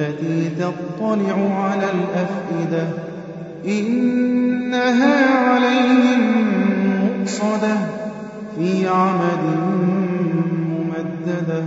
التي تطلع على الأفئدة إنها عليهم مؤصدة في عمد ممددة.